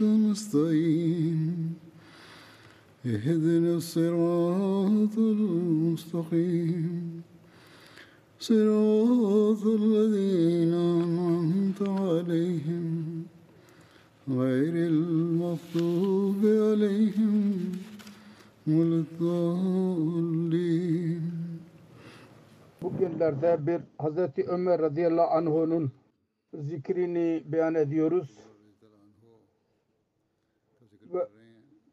نستعين اهدنا الصراط المستقيم صراط الذين أنعمت عليهم غير المغضوب عليهم ولا الضالين Bugünlerde bir Hazreti Ömer radıyallahu anh'unun zikrini beyan ediyoruz.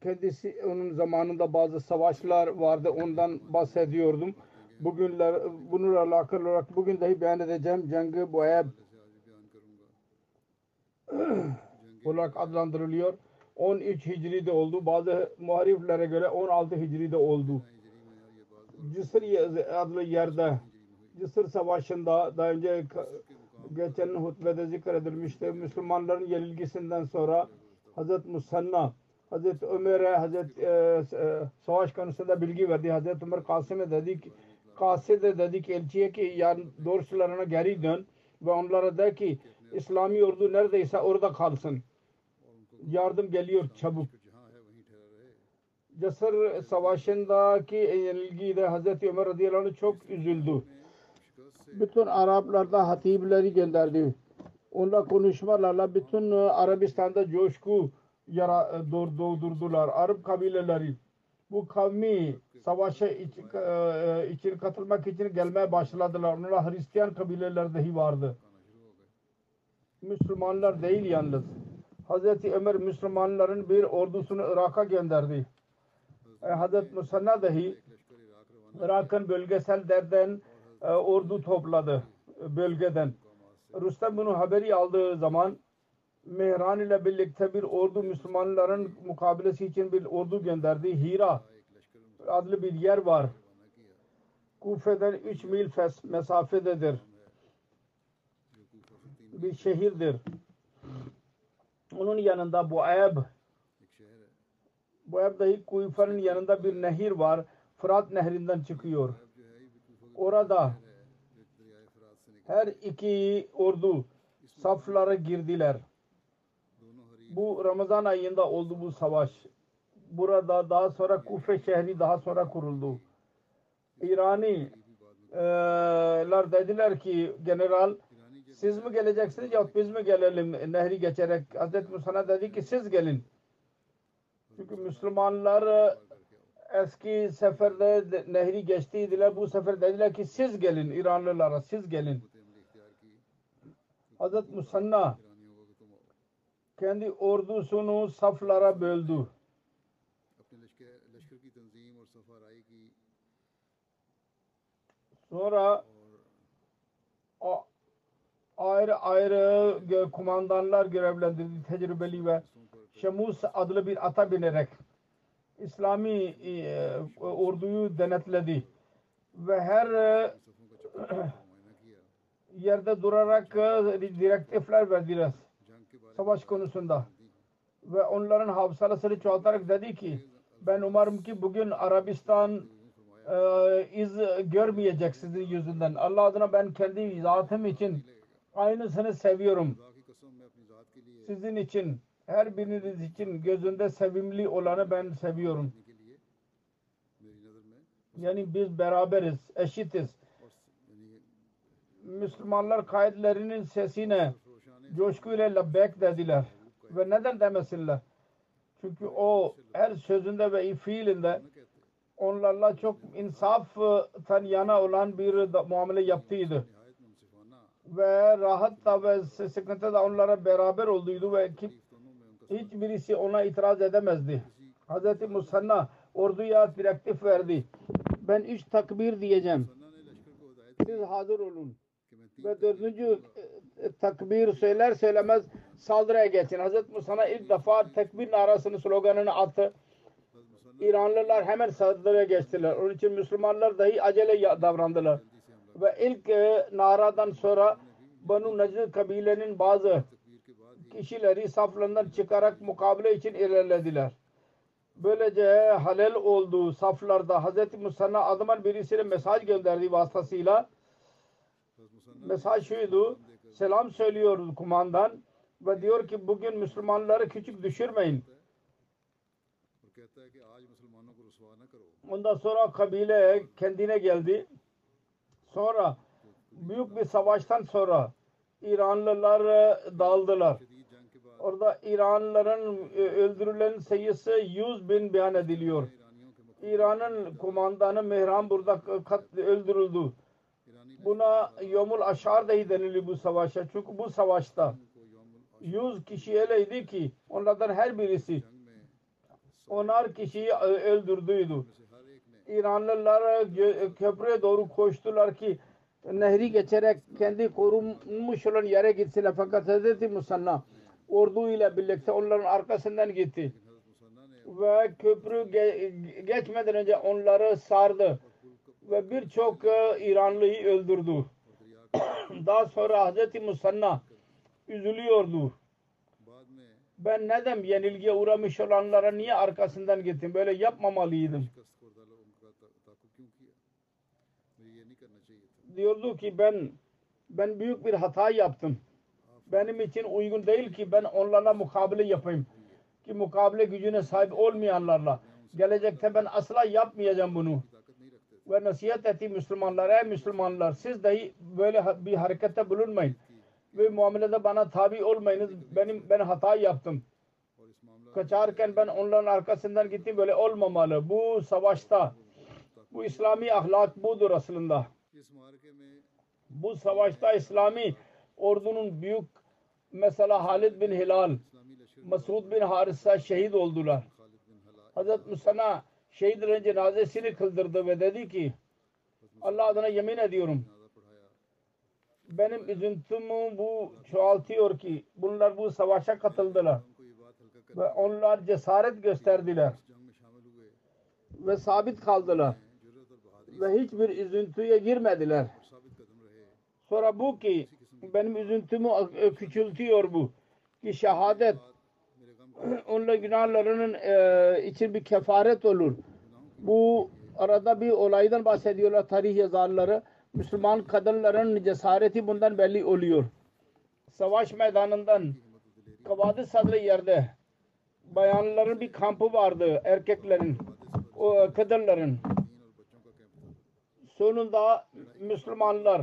Kendisi onun zamanında bazı savaşlar vardı ondan bahsediyordum. Bugünler bununla alakalı olarak bugün dahi beyan edeceğim. Cengı Boyab olarak adlandırılıyor. 13 Hicri'de oldu. Bazı muhariflere göre 16 Hicri'de oldu. Cisr adlı yerde Cisr Savaşı'nda daha önce geçen hutbede zikredilmişti. Müslümanların yenilgisinden sonra Hazreti Musanna Hazreti Ömer'e Hazreti e, e, savaş konusunda bilgi verdi. Hazreti Ömer Kasım'e dedi ki Kaside dedi ki elçiye ki yani doğrusularına geri dön ve onlara de ki İslami ordu neredeyse orada kalsın. Yardım geliyor çabuk. Cesur Savaşı'ndaki yenilgiyle Hazreti Ömer radıyallahu anh çok üzüldü. Bütün Araplarda hatipleri gönderdi. Onunla konuşmalarla bütün Arabistan'da coşku yara, doğdurdular. Arap kabileleri bu kavmi savaşa için, için katılmak için gelmeye başladılar. Onlara Hristiyan kabileler dahi vardı. Müslümanlar değil yalnız. Hazreti Ömer Müslümanların bir ordusunu Irak'a gönderdi. E, Hazreti Musanna dahi Irak'ın bölgesel derden e, ordu topladı e, bölgeden. Rüstem bunu haberi aldığı zaman Mehran ile birlikte bir ordu Müslümanların mukabilesi için bir ordu gönderdi. Hira adlı bir yer var. Kufe'den 3 mil mesafededir. Bir şehirdir. Onun yanında Buayb Buayb dahi Kufe'nin yanında bir nehir var. Fırat nehrinden çıkıyor. Orada her iki ordu saflara girdiler. Bu Ramazan ayında oldu bu savaş. Burada daha sonra Kufe şehri daha sonra kuruldu. İraniler dediler ki general siz mi geleceksiniz yok biz mi gelelim nehri geçerek Hazreti Musa'na dedi ki siz gelin. Çünkü Müslümanlar eski seferde nehri geçtiydiler. Bu sefer dediler ki siz gelin İranlılara siz gelin. Hazreti Musanna kendi ordusunu saflara böldü. Sonra ayrı ayrı kumandanlar görevlendirdi tecrübeli ve Şemus adlı bir ata binerek İslami e, orduyu denetledi ve her e, yerde durarak e, direktifler verdiler savaş konusunda ve onların hafsalasını çoğaltarak dedi ki ben umarım ki bugün Arabistan e, iz görmeyecek sizin yüzünden. Allah adına ben kendi zatım için aynısını seviyorum. Sizin için her biriniz için gözünde sevimli olanı ben seviyorum. Yani biz beraberiz, eşitiz. Müslümanlar kaidlerinin sesine coşkuyla labbek dediler. Ve neden demesinler? Çünkü o her sözünde ve fiilinde onlarla çok insaftan yana olan bir muamele yaptıydı. Ve rahat ve sıkıntı da onlara beraber olduydu ve kim, hiçbirisi ona itiraz edemezdi. Hz. Musanna orduya direktif verdi. Ben üç takbir diyeceğim. Siz hazır olun. Ve dördüncü e, takbir söyler söylemez saldırıya geçin. Hazreti Musa'na ilk defa tekbir arasını sloganını attı. İranlılar hemen saldırıya geçtiler. Onun için Müslümanlar dahi acele davrandılar. Ve ilk e, naradan sonra Banu Necd kabilenin bazı kişileri saflarından çıkarak mukabele için ilerlediler. Böylece halel olduğu saflarda Hz. Musa'na adamın birisine mesaj gönderdiği vasıtasıyla mesaj şuydu selam söylüyoruz kumandan ve diyor ki bugün Müslümanları küçük düşürmeyin. Ondan sonra kabile kendine geldi. Sonra büyük bir savaştan sonra İranlılar e, dağıldılar. Orada İranlıların e, öldürülen sayısı 100 bin beyan ediliyor. İran'ın kumandanı Mehran burada kat öldürüldü. Buna Yomul Aşar dahi deniliyor bu savaşa. Çünkü bu savaşta 100 kişi eleydi ki onlardan her birisi onar kişiyi e, öldürdüydü. İranlılar köprüye doğru koştular ki nehri geçerek kendi korunmuş olan yere gitsinler. Fakat Hz. Musanna ordu ile birlikte onların arkasından gitti. Ve köprü ge geçmeden önce onları sardı ve birçok e, İranlıyı öldürdü. Daha sonra Hz. Musanna üzülüyordu. Ben neden yenilgiye uğramış olanlara niye arkasından gittim? Böyle yapmamalıydım. Diyordu ki ben ben büyük bir hata yaptım. Benim için uygun değil ki ben onlarla mukabele yapayım. Ki mukabele gücüne sahip olmayanlarla. Gelecekte ben asla yapmayacağım bunu ve nasihat etti Müslümanlara. Ey Müslümanlar siz dahi böyle bir harekette bulunmayın. Ve muamelede bana tabi olmayınız. Benim ben hata yaptım. Kaçarken ben onların arkasından gittim. Böyle olmamalı. Bu savaşta bu İslami ahlak budur aslında. Bu savaşta İslami ordunun büyük mesela Halid bin Hilal, Mesud bin Harisa şehit oldular. Hazret Musana şehitlerin cenazesini kıldırdı ve dedi ki Allah adına yemin ediyorum. Benim üzüntümü bu çoğaltıyor ki bunlar bu savaşa katıldılar. Ve onlar cesaret gösterdiler. Ve sabit kaldılar. Ve hiçbir üzüntüye girmediler. Sonra bu ki benim üzüntümü e, küçültüyor bu. Ki şehadet onunla günahlarının e, için bir kefaret olur bu arada bir olaydan bahsediyorlar tarih yazarları. Müslüman kadınların cesareti bundan belli oluyor. Savaş meydanından Kavadı Sadrı yerde bayanların bir kampı vardı erkeklerin, o, kadınların. Sonunda Müslümanlar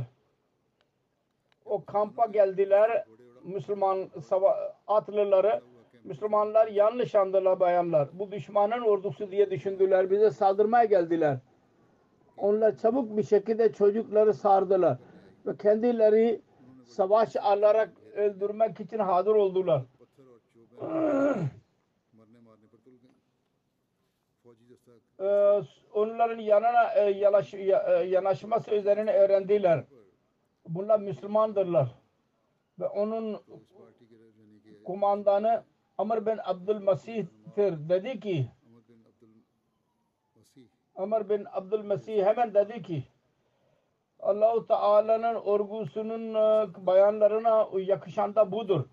o kampa geldiler. Müslüman atlıları Müslümanlar yanlış andılar bayanlar. Bu düşmanın ordusu diye düşündüler. Bize saldırmaya geldiler. Onlar çabuk bir şekilde çocukları sardılar. Ve kendileri savaş alarak öldürmek için hazır oldular. Ee, onların yanına e, yalaş, ya, e, sözlerini öğrendiler. Bunlar Müslümandırlar. Ve onun kumandanı Amr bin Abdülmasih'tir dedi ki Amr bin Abdülmasih hemen dedi ki Allah-u Teala'nın orgusunun e, bayanlarına yakışan da budur.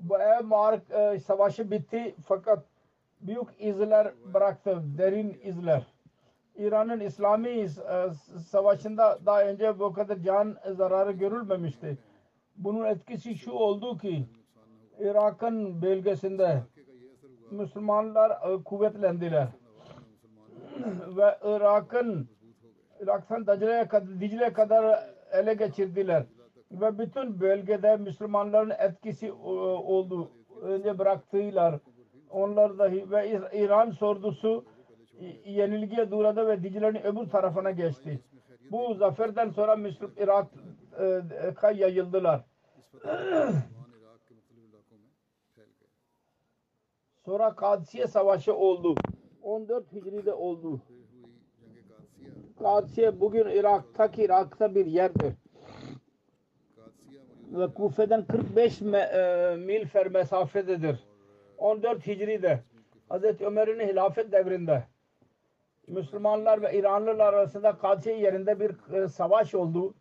Bu ev mark e, savaşı bitti fakat büyük izler bıraktı, derin izler. İran'ın İslami e, savaşında daha önce bu kadar can zararı görülmemişti. Bunun etkisi şu oldu ki Irak'ın bölgesinde Müslümanlar e, kuvvetlendiler. Ve Irak'ın Irak'tan Dicle'ye kadar, Dicle kadar ele geçirdiler. Ve bütün bölgede Müslümanların etkisi e, oldu. Önce bıraktılar. Onlar dahi ve İran sordusu yenilgiye uğradı ve Dicle'nin öbür tarafına geçti. Bu zaferden sonra Müslüm Irak'a e, yayıldılar. Sonra Kadisiye Savaşı oldu. 14 Hicri'de oldu. Kadisiye bugün Irak'taki Irak'ta bir yerdir. Ve Kufe'den 45 e, mil fer mesafededir. 14 Hicri'de. Hz. Ömer'in hilafet devrinde Müslümanlar ve İranlılar arasında Kadisiye yerinde bir e, savaş oldu.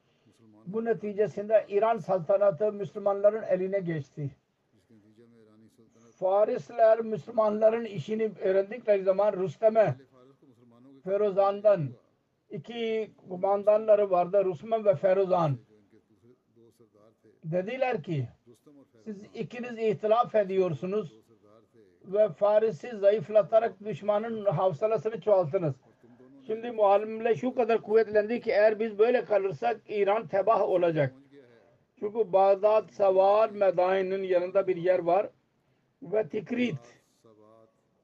Bu neticesinde İran saltanatı Müslümanların eline geçti. Farisler Müslümanların işini öğrendikleri zaman Rüstem'e Ferozan'dan iki kumandanları vardı. Rüstem ve Ferozan. Dediler ki siz ikiniz ihtilaf ediyorsunuz ve Faris'i zayıflatarak düşmanın havsalasını çoğaltınız. Şimdi muhalimle şu kadar kuvvetlendi ki eğer biz böyle kalırsak İran tebah olacak. Çünkü Bağdat Savar Medain'in yanında bir yer var ve Tikrit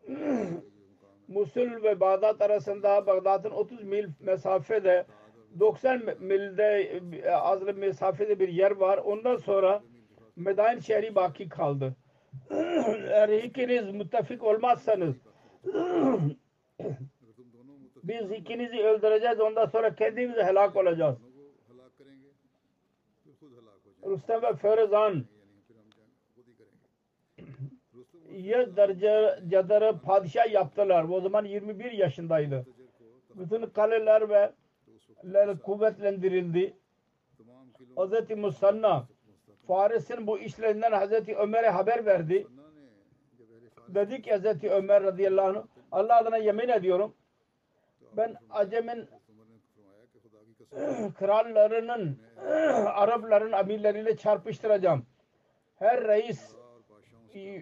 Musul ve Bağdat arasında Bağdat'ın 30 mil mesafede 90 milde e, az mesafede bir yer var. Ondan sonra Medain şehri baki kaldı. Eğer ikiniz müttefik olmazsanız biz ikinizi öldüreceğiz ondan sonra kendimiz helak olacağız. Rüstem ve Feruzan yıl derece cadarı padişah yaptılar. O zaman 21 yaşındaydı. Bütün kaleler ve kuvvetlendirildi. Hz. Musanna Faris'in bu işlerinden Hz. Ömer'e haber verdi. Dedi ki Hz. Ömer radıyallahu anh Allah adına yemin ediyorum ben Acem'in krallarının Arapların amirleriyle çarpıştıracağım. Her reis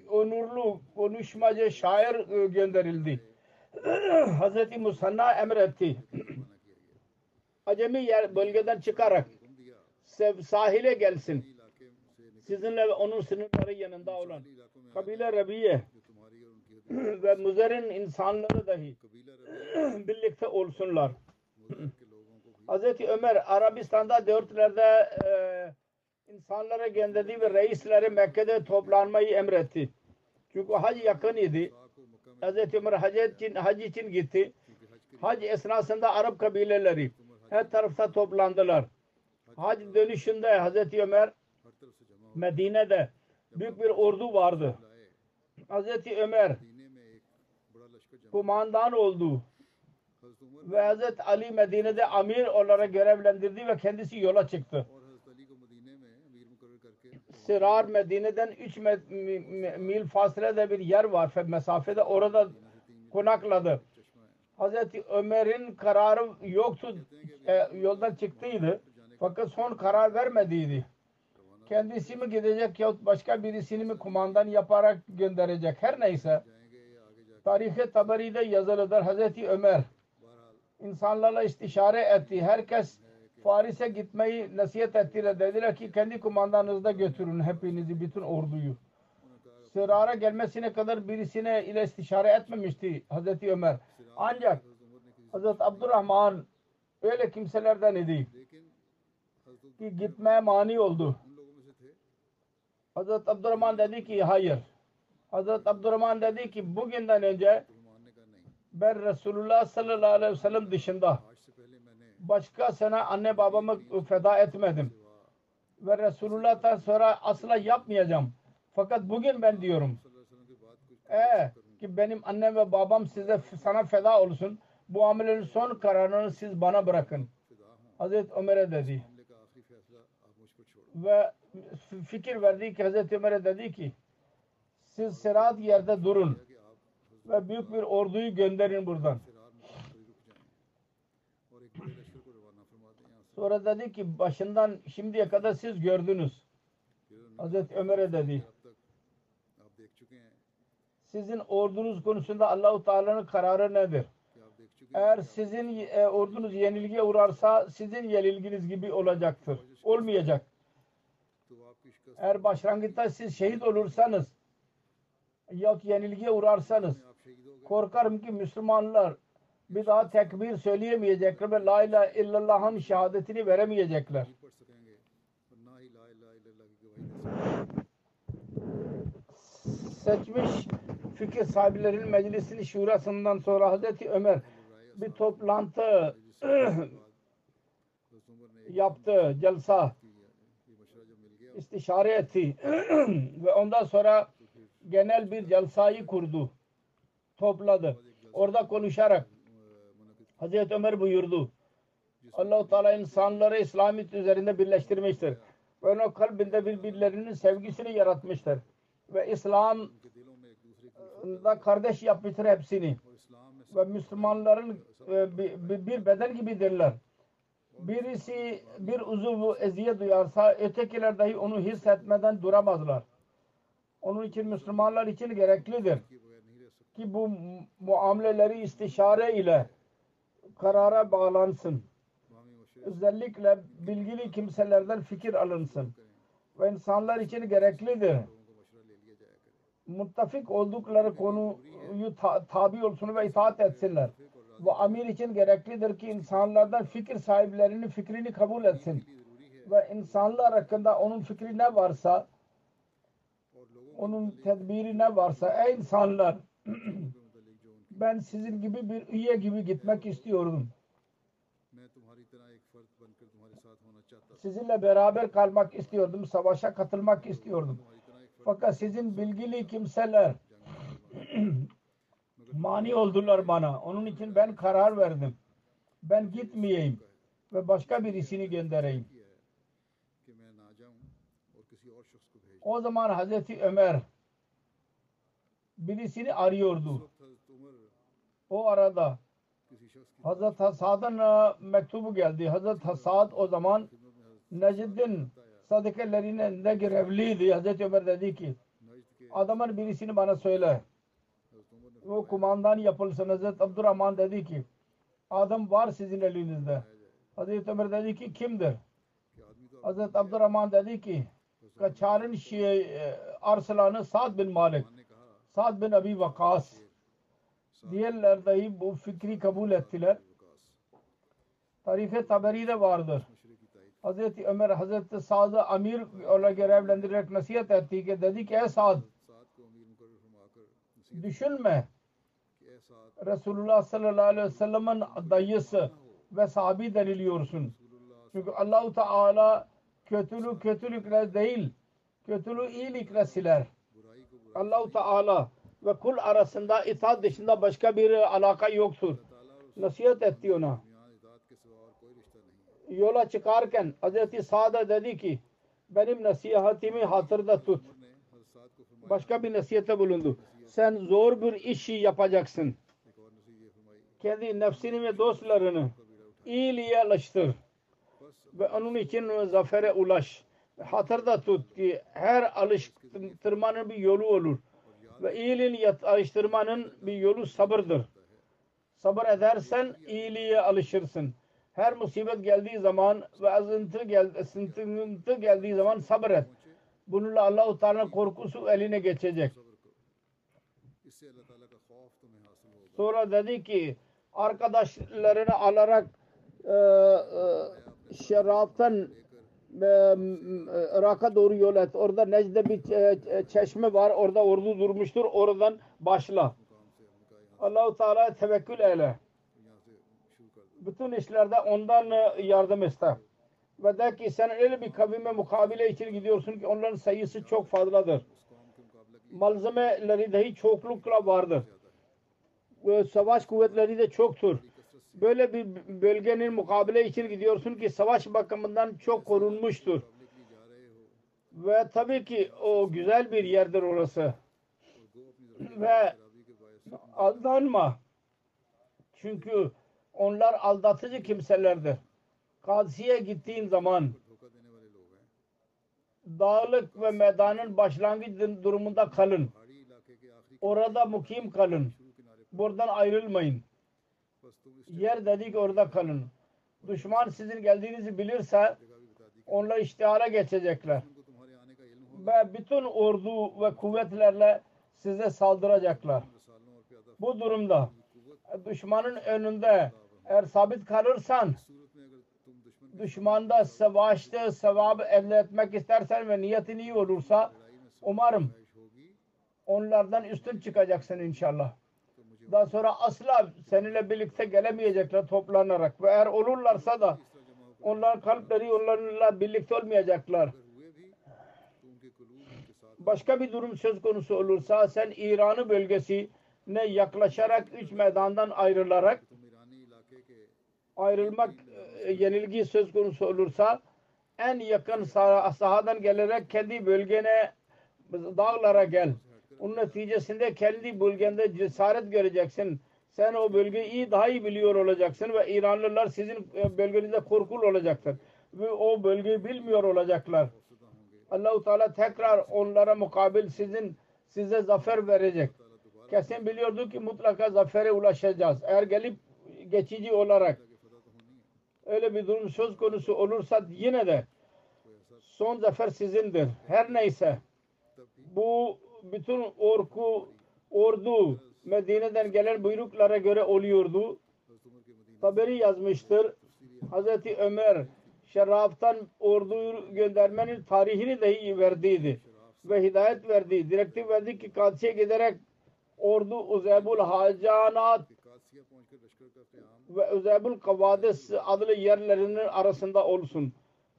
onurlu konuşmacı şair e, gönderildi. Hz. Musanna emretti. Acemi yer bölgeden çıkarak sahile gelsin. Sizinle onun sınırları yanında olan kabile Rabiye ve Muzer'in insanları dahi birlikte olsunlar. Hz. Ömer Arabistan'da dörtlerde e, insanlara gönderdi ve reisleri Mekke'de toplanmayı emretti. Çünkü hac yakın idi. Hz. Ömer hac için, hac için gitti. Hac esnasında Arap kabileleri her tarafta toplandılar. Hac dönüşünde Hz. Ömer Medine'de büyük bir ordu vardı. Hz. Ömer kumandan oldu ve Hz. Ali Medine'de amir olarak görevlendirdi ve kendisi yola çıktı. Sirar Medine'den 3 mil fasilede bir yer var mesafede orada konakladı. Hazreti Ömer'in kararı yoktu. E, yoldan çıktıydı. Fakat son karar vermediydi. Kendisi mi gidecek yahut başka birisini mi kumandan yaparak gönderecek. Her neyse. tarihe Tarihi Tabari'de yazılıdır. Hazreti Ömer insanlarla istişare etti. Herkes Faris'e gitmeyi nasihat ettiler. Dediler ki kendi kumandanızda götürün hepinizi bütün orduyu. Sırara gelmesine kadar birisine ile istişare etmemişti Hazreti Ömer. Ancak Hazreti Abdurrahman öyle kimselerden idi ki gitmeye mani oldu. Hazreti Abdurrahman dedi ki hayır. Hazreti Abdurrahman dedi ki bugünden önce ben Resulullah sallallahu aleyhi ve sellem dışında Başka başkasına anne babamı feda etmedim. Ve Resulullah'tan sonra asla yapmayacağım. Fakat bugün ben diyorum. E, ki benim annem ve babam size sana feda olsun. Bu amelenin son kararını siz bana bırakın. Hazreti Ömer'e dedi. Ve fikir verdi ki Hazreti Ömer'e dedi ki siz serat yerde durun ve büyük bir orduyu gönderin buradan. Sonra dedi ki başından şimdiye kadar siz gördünüz. Hazreti Ömer'e dedi. Sizin ordunuz konusunda Allahu Teala'nın kararı nedir? Eğer sizin e, ordunuz yenilgiye uğrarsa sizin yenilginiz gibi olacaktır. Olmayacak. Eğer başlangıçta siz şehit olursanız yok yenilgiye uğrarsanız korkarım ki Müslümanlar bir daha tekbir söyleyemeyecekler ve la ilahe illallah'ın şehadetini veremeyecekler. Seçmiş fikir sahiplerinin meclisinin şurasından sonra Hazreti Ömer bir toplantı yaptı, celsa istişare etti ve ondan sonra genel bir celsayı kurdu, topladı. Orada konuşarak Hazreti Ömer buyurdu. Allahu Teala insanları İslamiyet üzerinde birleştirmiştir. Ve onun kalbinde birbirlerinin sevgisini yaratmıştır. Ve İslam da kardeş yapmıştır hepsini. Ve Müslümanların e, bir bedel gibidirler. Birisi bir uzuvu eziyet duyarsa ötekiler dahi onu hissetmeden duramazlar. Onun için Müslümanlar için gereklidir ki bu muameleleri istişare ile karara bağlansın. Özellikle bilgili kimselerden fikir alınsın. Ve insanlar için gereklidir. Muttafik oldukları konuyu tabi olsun ve itaat etsinler. Bu amir için gereklidir ki insanlardan fikir sahiplerinin fikrini kabul etsin. Ve insanlar hakkında onun fikri ne varsa onun tedbiri ne varsa ey insanlar ben sizin gibi bir üye gibi gitmek istiyorum. Sizinle beraber kalmak istiyordum, savaşa katılmak istiyordum. Fakat sizin bilgili kimseler mani oldular bana. Onun için ben karar verdim. Ben gitmeyeyim ve başka birisini göndereyim. O zaman Hazreti Ömer birisini arıyordu. O arada Hazret Hasad'ın e, mektubu geldi. Hazret Hasad o zaman Necid'in sadakelerinde görevliydi. Hazreti Ömer dedi ki adamın birisini bana söyle. O kumandan yapılsın. Hazreti Abdurrahman dedi ki adam var sizin elinizde. Hazreti Ömer dedi ki kimdir? Hazreti Abdurrahman dedi ki Kaçar'ın şey Arslan'ı Sa'd bin Malik. Sa'd bin Abi Vakas diğerler dahi bu fikri kabul ettiler. Tarife taberi de vardır. Hazreti Ömer Hazreti Sa'd'ı amir olarak görevlendirerek nasihat etti ki dedi ki ey Sa'd düşünme Resulullah sallallahu aleyhi ve sellem'in dayısı ve sahabi deniliyorsun. Çünkü Allahu Teala kötülük kötülükle değil, kötülüğü iyilikle siler. Allahu Teala ve kul arasında itaat dışında başka bir alaka yoktur. Nasihat etti ona. Yola çıkarken Hazreti Sa'da dedi ki benim nasihatimi hatırda tut. Başka bir nasihette bulundu. Sen zor bir işi yapacaksın. Kendi nefsini ve dostlarını iyiliğe alıştır. Ve onun için zafere ulaş hatırda tut ki her alıştırmanın bir yolu olur. Ve iyiliğin alıştırmanın bir yolu sabırdır. Sabır edersen iyiliğe alışırsın. Her musibet geldiği zaman ve azıntı, gel, sıntı geldiği zaman sabır et. Bununla Allah-u Teala'nın korkusu eline geçecek. Sonra dedi ki arkadaşlarını alarak e, e, şaraptan e, Irak'a doğru yol et. Orada Necde bir e, e, çeşme var. Orada ordu durmuştur. Oradan başla. Allahu Teala tevekkül eyle. Bütün işlerde ondan e, yardım iste. Ve de ki sen öyle bir kavime mukabele için gidiyorsun ki onların sayısı çok fazladır. Malzemeleri dahi çoklukla vardır. Savaş kuvvetleri de çoktur Böyle bir bölgenin mukabele için gidiyorsun ki savaş bakımından çok korunmuştur. Ve tabii ki o güzel bir yerdir orası. Ve aldanma. Çünkü onlar aldatıcı kimselerdir. Kadisi'ye gittiğin zaman dağlık ve meydanın başlangıç durumunda kalın. Orada mukim kalın. Buradan ayrılmayın. Yer dedik orada kalın. Düşman sizin geldiğinizi bilirse onları iştihara geçecekler. Ve bütün ordu ve kuvvetlerle size saldıracaklar. Bu durumda düşmanın önünde eğer sabit kalırsan düşmanda savaşta sevabı elde etmek istersen ve niyetin iyi olursa umarım onlardan üstün çıkacaksın inşallah. Daha sonra asla seninle birlikte gelemeyecekler toplanarak. Ve eğer olurlarsa da onların kalpleri onlarla birlikte olmayacaklar. Başka bir durum söz konusu olursa sen İran'ı bölgesine yaklaşarak üç meydandan ayrılarak ayrılmak e, yenilgi söz konusu olursa en yakın sah sahadan gelerek kendi bölgene dağlara gel. Bunun neticesinde kendi bölgende cesaret göreceksin. Sen o bölgeyi iyi daha iyi biliyor olacaksın ve İranlılar sizin e, bölgenizde korkulu olacaktır. Ve o bölgeyi bilmiyor olacaklar. Allahu Teala tekrar onlara mukabil sizin size zafer verecek. Kesin biliyordu ki mutlaka zafere ulaşacağız. Eğer gelip geçici olarak öyle bir durum söz konusu olursa yine de son zafer sizindir. Her neyse bu bütün orku, ordu Medine'den gelen buyruklara göre oluyordu. Taberi yazmıştır. Hazreti Ömer şeraftan orduyu göndermenin tarihini dahi verdiydi. Ve hidayet verdi. Direktif verdi ki Kadisi'ye giderek ordu Uzeybul Hacanat ve Uzeybul Kavadis adlı yerlerinin arasında olsun.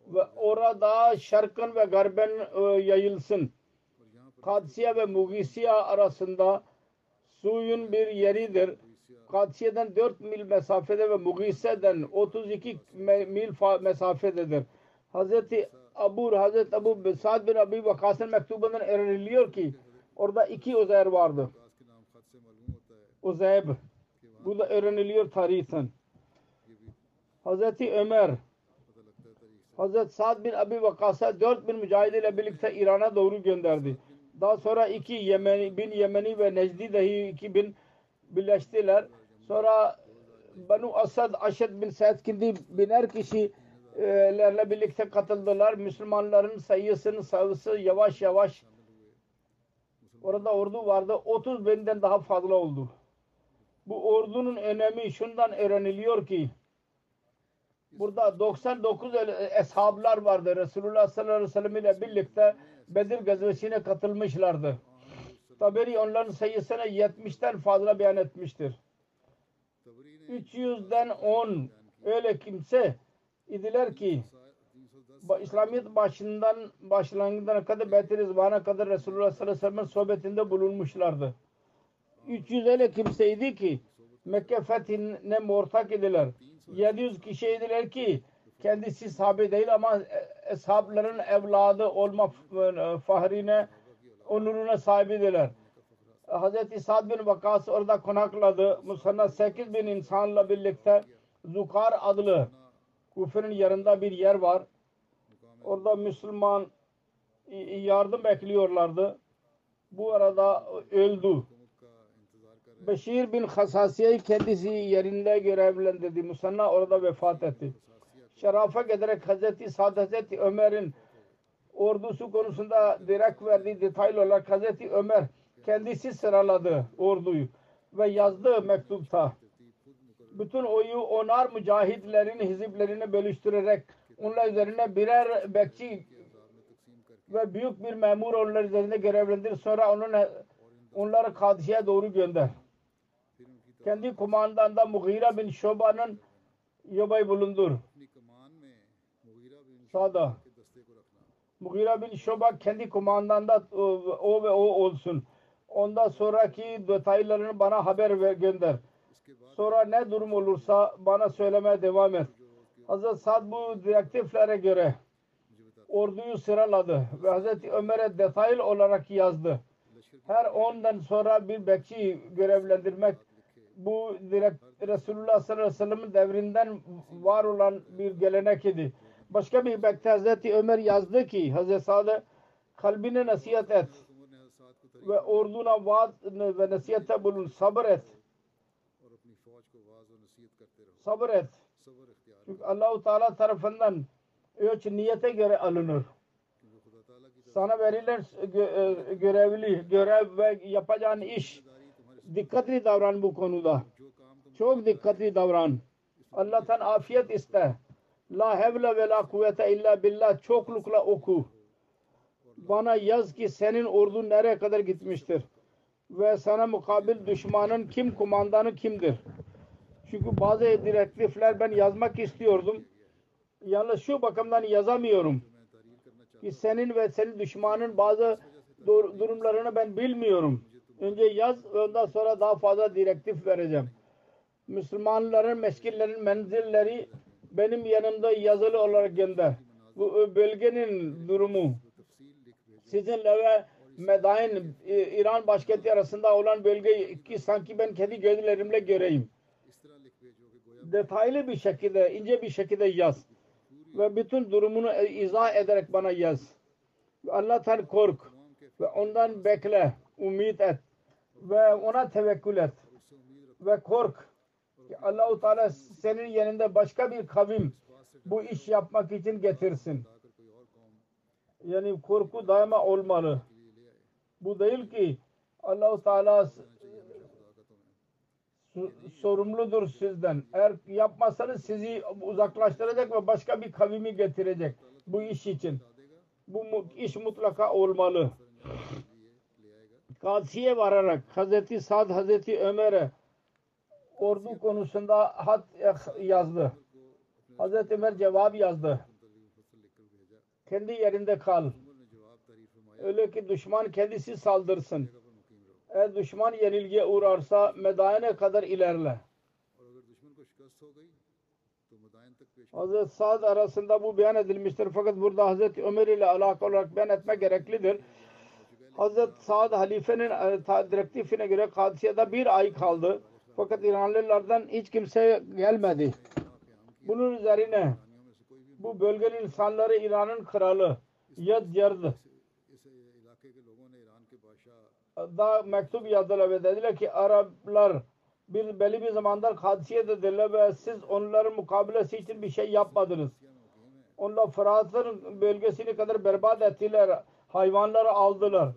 Ve orada şarkın ve garben e, yayılsın. Kadisiye ve Mugisiye arasında suyun bir yeridir. Kadisiye'den 4 mil mesafede ve Mugise'den 32 mil mesafededir. Hazreti Abu Hazreti Abu Sa'd bin Abi Vakas'ın mektubundan öğreniliyor ki orada iki Uzeyr vardı. Uzeyb. Bu da öğreniliyor tarihten. Hazreti Ömer Hazreti Sa'd bin Abi Vakas'a 4000 mücahid ile birlikte İran'a doğru gönderdi. Daha sonra iki Yemeni, bin Yemeni ve Necdi dahi iki bin birleştiler. Sonra Banu Asad, Aşed bin Said gibi biner kişilerle birlikte katıldılar. Müslümanların sayısının sayısı yavaş yavaş orada ordu vardı. 30 binden daha fazla oldu. Bu ordunun önemi şundan öğreniliyor ki burada 99 el- eshablar vardı. Resulullah sallallahu aleyhi ve sellem ile birlikte Bedir gazvesine katılmışlardı. Taberi onların sayısını 70'ten fazla beyan etmiştir. 300'den 10 öyle kimse idiler ki İslamiyet başından başlangıcına kadar Beyt-i Rizvan'a kadar Resulullah sallallahu aleyhi ve sellem'in sohbetinde bulunmuşlardı. 300 öyle kimseydi ki Mekke fethine ortak idiler. 700 kişiydiler ki kendisi sahabe değil ama e, eshabların evladı olma e, fahrine onuruna sahibidirler. Hz. Sa'd bin Vakas orada konakladı. Musanna 8 bin insanla birlikte Zukar adlı Kufe'nin yanında bir yer var. Orada Müslüman e, yardım bekliyorlardı. Bu arada öldü. Beşir bin Hasasiye'yi kendisi yerinde görevlendirdi. Musanna orada vefat etti şerafa giderek Hazreti Sad Hazreti Ömer'in ordusu konusunda direkt verdiği detaylı olarak Hazreti Ömer kendisi sıraladı orduyu ve yazdığı mektupta bütün oyu onar mücahidlerin hiziplerini bölüştürerek onlar üzerine birer bekçi ve büyük bir memur onlar üzerinde görevlendir. Sonra onun onları Kadişe'ye doğru gönder. Kendi kumandanda Mughira bin Şoba'nın yobay bulundur. Sada. Mughira bin Şoba kendi kumandanda e, o ve o olsun. Ondan sonraki detaylarını bana haber ver, gönder. Sonra ne durum olursa bana söylemeye devam et. Hazreti Sad bu direktiflere göre orduyu sıraladı ve Hazreti Ömer'e detaylı olarak yazdı. Her ondan sonra bir bekçi görevlendirmek bu direkt Resulullah sallallahu aleyhi ve sellem'in devrinden var olan bir gelenek idi başka bir bekte Hazreti Ömer yazdı ki Hazreti Sade kalbine nasihat et ve orduna vaaz ve nasihate bulun sabır et. Sabır et. Çünkü Allahu Teala tarafından ölç niyete göre alınır. Sana verilen e, görevli görev ve yapacağın iş. Dikkatli davran bu konuda. Çok dikkatli davran. Allah'tan afiyet iste. La hevle ve la kuvvete illa billah çoklukla oku. Bana yaz ki senin ordun nereye kadar gitmiştir. Ve sana mukabil düşmanın kim, kumandanı kimdir. Çünkü bazı direktifler ben yazmak istiyordum. Yalnız şu bakımdan yazamıyorum. Ki senin ve senin düşmanın bazı dur- durumlarını ben bilmiyorum. Önce yaz ondan sonra daha fazla direktif vereceğim. Müslümanların meskillerin menzilleri benim yanımda yazılı olarak gönder. Bu bölgenin durumu sizinle ve Medain e, İran başkenti arasında olan bölgeyi ki sanki ben kendi gözlerimle göreyim. Detaylı bir şekilde, ince bir şekilde yaz. Ve bütün durumunu e, izah ederek bana yaz. Allah'tan kork ve ondan bekle, umut et ve ona tevekkül et ve kork ki Allahu Teala senin yanında başka bir kavim bu iş yapmak için getirsin. Yani korku daima olmalı. Bu değil ki Allahu Teala sorumludur sizden. Eğer yapmazsanız sizi uzaklaştıracak ve başka bir kavimi getirecek bu iş için. Bu iş mutlaka olmalı. Kadsiye vararak Hazreti Sad Hazreti Ömer'e ordu konusunda hat yazdı. Hazreti Ömer cevap yazdı. Kendi yerinde kal. Öyle ki düşman kendisi saldırsın. Eğer düşman yenilgiye uğrarsa Medayene kadar ilerle. Hazreti Sa'd arasında bu beyan edilmiştir. Fakat burada Hazreti Ömer ile alakalı olarak beyan etme gereklidir. Hazreti Sa'd halifenin e, direktifine göre Kadisiye'de bir ay kaldı. Fakat İranlılardan hiç kimse gelmedi. Bunun üzerine bu bölgenin insanları İran'ın kralı Yad Yard da mektup yazdılar ve dediler ki Araplar bir belli bir zamandan Kadisiye'dedirler ve siz onların mukabilesi için bir şey yapmadınız. Onlar Fırat'ın bölgesini kadar berbat ettiler. Hayvanları aldılar.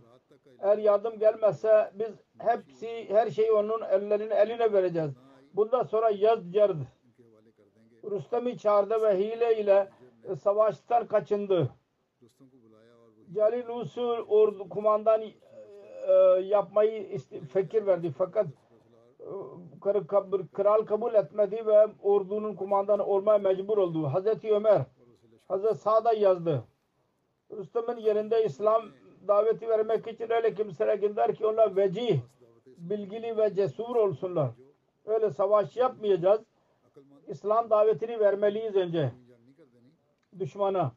Eğer yardım gelmezse biz hepsi her şeyi onun ellerine eline vereceğiz. Bundan sonra yaz yard Rüstem'i çağırdı ve hile ile e, savaştan kaçındı. Celil Usul ordu kumandan e, e, yapmayı fikir verdi fakat kral kabul etmedi ve ordunun kumandanı olmaya mecbur oldu. Hazreti Ömer Hazreti Sa'da yazdı. Rüstem'in yerinde İslam daveti vermek için öyle kimsere gönder ki onlar vecih, bilgili ve cesur olsunlar. Öyle savaş yapmayacağız. İslam davetini vermeliyiz önce. Düşmana.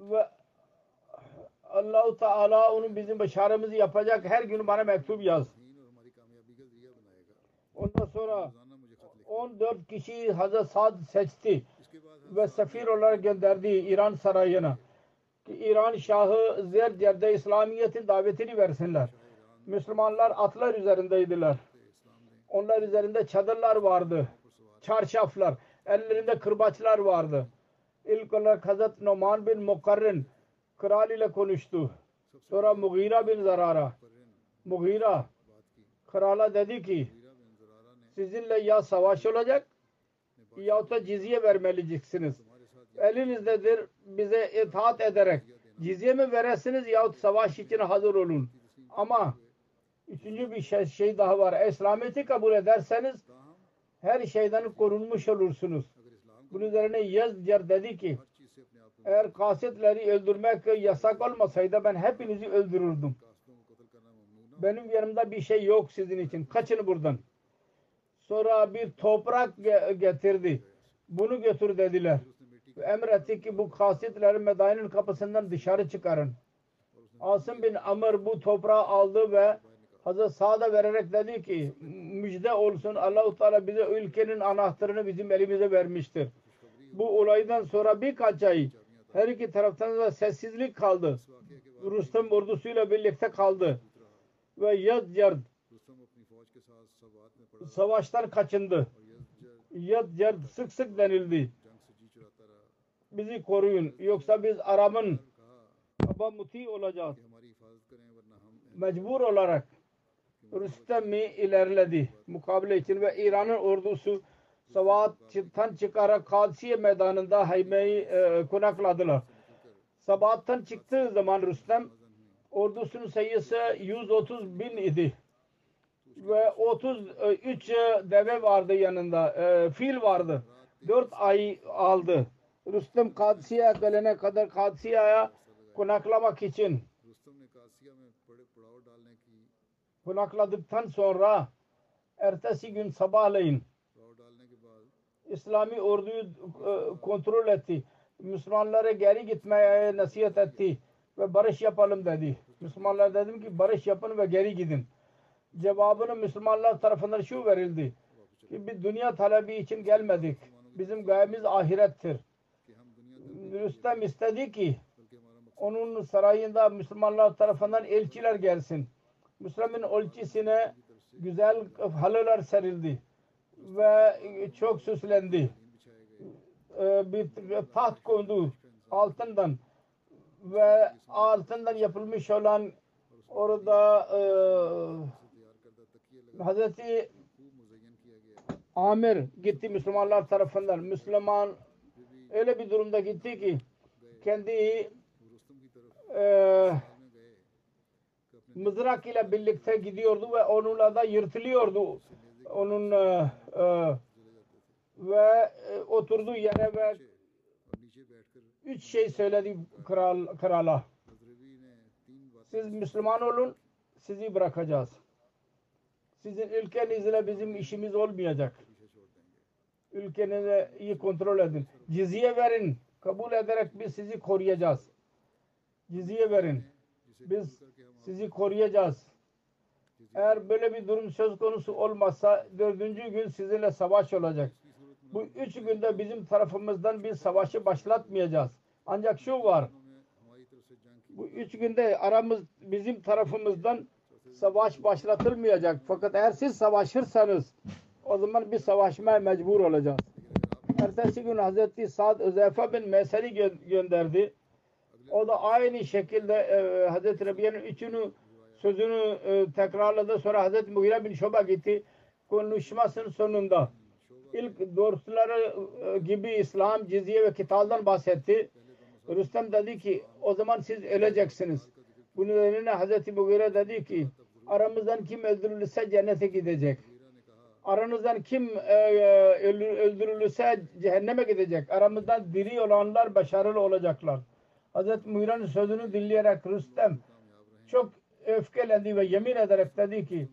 Ve Allah-u Teala onun bizim başarımızı yapacak. Her gün bana mektup yaz. Ondan sonra 14 kişi Hazret Sad seçti ve sefir olarak gönderdi İran sarayına. Ki İran Şahı Zerdiyer'de İslamiyet'in davetini versinler. Müslümanlar atlar üzerindeydiler. Onlar üzerinde çadırlar vardı. Çarşaflar. Ellerinde kırbaçlar vardı. İlk olarak Hazreti Numan bin Mukarrin kral ile konuştu. Sonra Mughira bin Zarara. Mughira krala dedi ki sizinle ya savaş olacak yahut da cizye vermeliyeceksiniz. Elinizdedir bize itaat ederek cizye mi veresiniz yahut savaş için hazır olun. Ama üçüncü bir şey, şey daha var. İslamiyet'i kabul ederseniz her şeyden korunmuş olursunuz. Bunun üzerine Yezcer dedi ki eğer kasetleri öldürmek yasak olmasaydı ben hepinizi öldürürdüm. Benim yanımda bir şey yok sizin için. Kaçın buradan. Sonra bir toprak ge- getirdi. Bunu götür dediler. Emretti ki bu kasetleri Medain'in kapısından dışarı çıkarın. Asım bin Amr bu toprağı aldı ve Hazreti Sa'da vererek dedi ki müjde olsun Allahu Teala bize ülkenin anahtarını bizim elimize vermiştir. Bu olaydan sonra birkaç ay her iki taraftan da sessizlik kaldı. Rüstem ordusuyla birlikte kaldı. Ve Yad Yard savaştan kaçındı. Yat yer sık sık denildi. Bizi koruyun. Yoksa biz Aramın, Arap'ın abamuti olacağız. Mecbur olarak Rüstem'i ilerledi. Mukabele için ve İran'ın ordusu Sabahat'tan çıkarak Kadsiye meydanında Hayme'yi e, konakladılar. Sabahat'tan çıktığı zaman Rüstem ordusunun sayısı 130 bin idi ve 33 e, e, deve vardı yanında. E, fil vardı. 4 ay aldı. Rüstem Kadsiye gelene kadar Kadsiye'ye konaklamak için konakladıktan sonra ertesi gün sabahleyin İslami orduyu kontrol etti. Müslümanlara geri gitmeye nasihat etti ve barış yapalım dedi. Müslümanlar dedim ki barış yapın ve geri gidin cevabını Müslümanlar tarafından şu verildi ki biz dünya talebi için gelmedik. Bizim gayemiz ahirettir. Rüstem istedi ki onun sarayında Müslümanlar tarafından elçiler gelsin. Müslümanın elçisine güzel halılar serildi ve çok süslendi. Ee, bir taht kondu altından ve altından yapılmış olan orada e, Hazreti Amir gitti Müslümanlar tarafından. Müslüman öyle bir durumda gitti ki kendi e, mızrak ile birlikte gidiyordu ve onunla da yırtılıyordu. Onun e, e ve e, oturduğu yere ve üç şey söyledi kral, krala. Siz Müslüman olun, sizi bırakacağız. Sizin ülkenizle bizim işimiz olmayacak. Ülkenizi iyi kontrol edin. Cizye verin. Kabul ederek biz sizi koruyacağız. Cizye verin. Biz sizi koruyacağız. Eğer böyle bir durum söz konusu olmazsa dördüncü gün sizinle savaş olacak. Bu üç günde bizim tarafımızdan bir savaşı başlatmayacağız. Ancak şu var. Bu üç günde aramız bizim tarafımızdan savaş başlatılmayacak. Fakat eğer siz savaşırsanız o zaman biz savaşmaya mecbur olacağız. Ertesi gün Hazreti Sa'd Özeyfe bin Mesel'i gö- gönderdi. O da aynı şekilde e, Hazreti Rabia'nın üçünü sözünü e, tekrarladı. Sonra Hazreti Mughire bin Şoba gitti. Konuşmasının sonunda ilk dostları e, gibi İslam, cizye ve kitaldan bahsetti. Rüstem dedi ki o zaman siz öleceksiniz. Bunun üzerine Hazreti Mughire dedi ki Aramızdan kim öldürülürse cennete gidecek. Aranızdan kim e, e öldürülürse cehenneme gidecek. Aramızdan diri olanlar başarılı olacaklar. Hz. Muyra'nın sözünü dinleyerek Rüstem çok öfkelendi ve yemin ederek dedi ki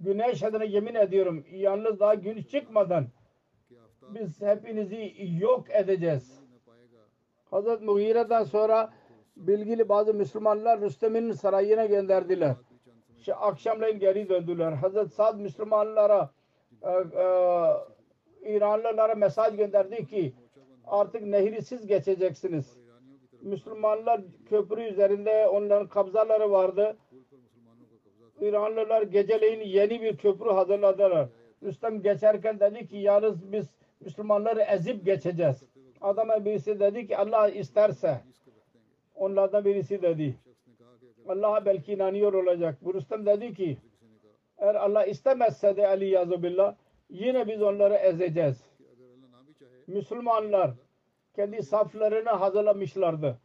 güneş adına yemin ediyorum yalnız daha gün çıkmadan biz hepinizi yok edeceğiz. Hz. Mughira'dan sonra bilgili bazı Müslümanlar Rüstem'in sarayına gönderdiler şey, akşamleyin geri döndüler. Hazret Sad Müslümanlara e, e, İranlılara mesaj gönderdi ki artık nehri siz geçeceksiniz. Müslümanlar köprü üzerinde onların kabzaları vardı. İranlılar geceleyin yeni bir köprü hazırladılar. Rüstem geçerken dedi ki yalnız biz Müslümanları ezip geçeceğiz. Adama birisi dedi ki Allah isterse onlardan birisi dedi. Allah'a belki inanıyor olacak. Bu Rüstem dedi ki eğer Allah istemezse de Ali Yazubillah yine biz onları ezeceğiz. Müslümanlar kendi saflarını hazırlamışlardı.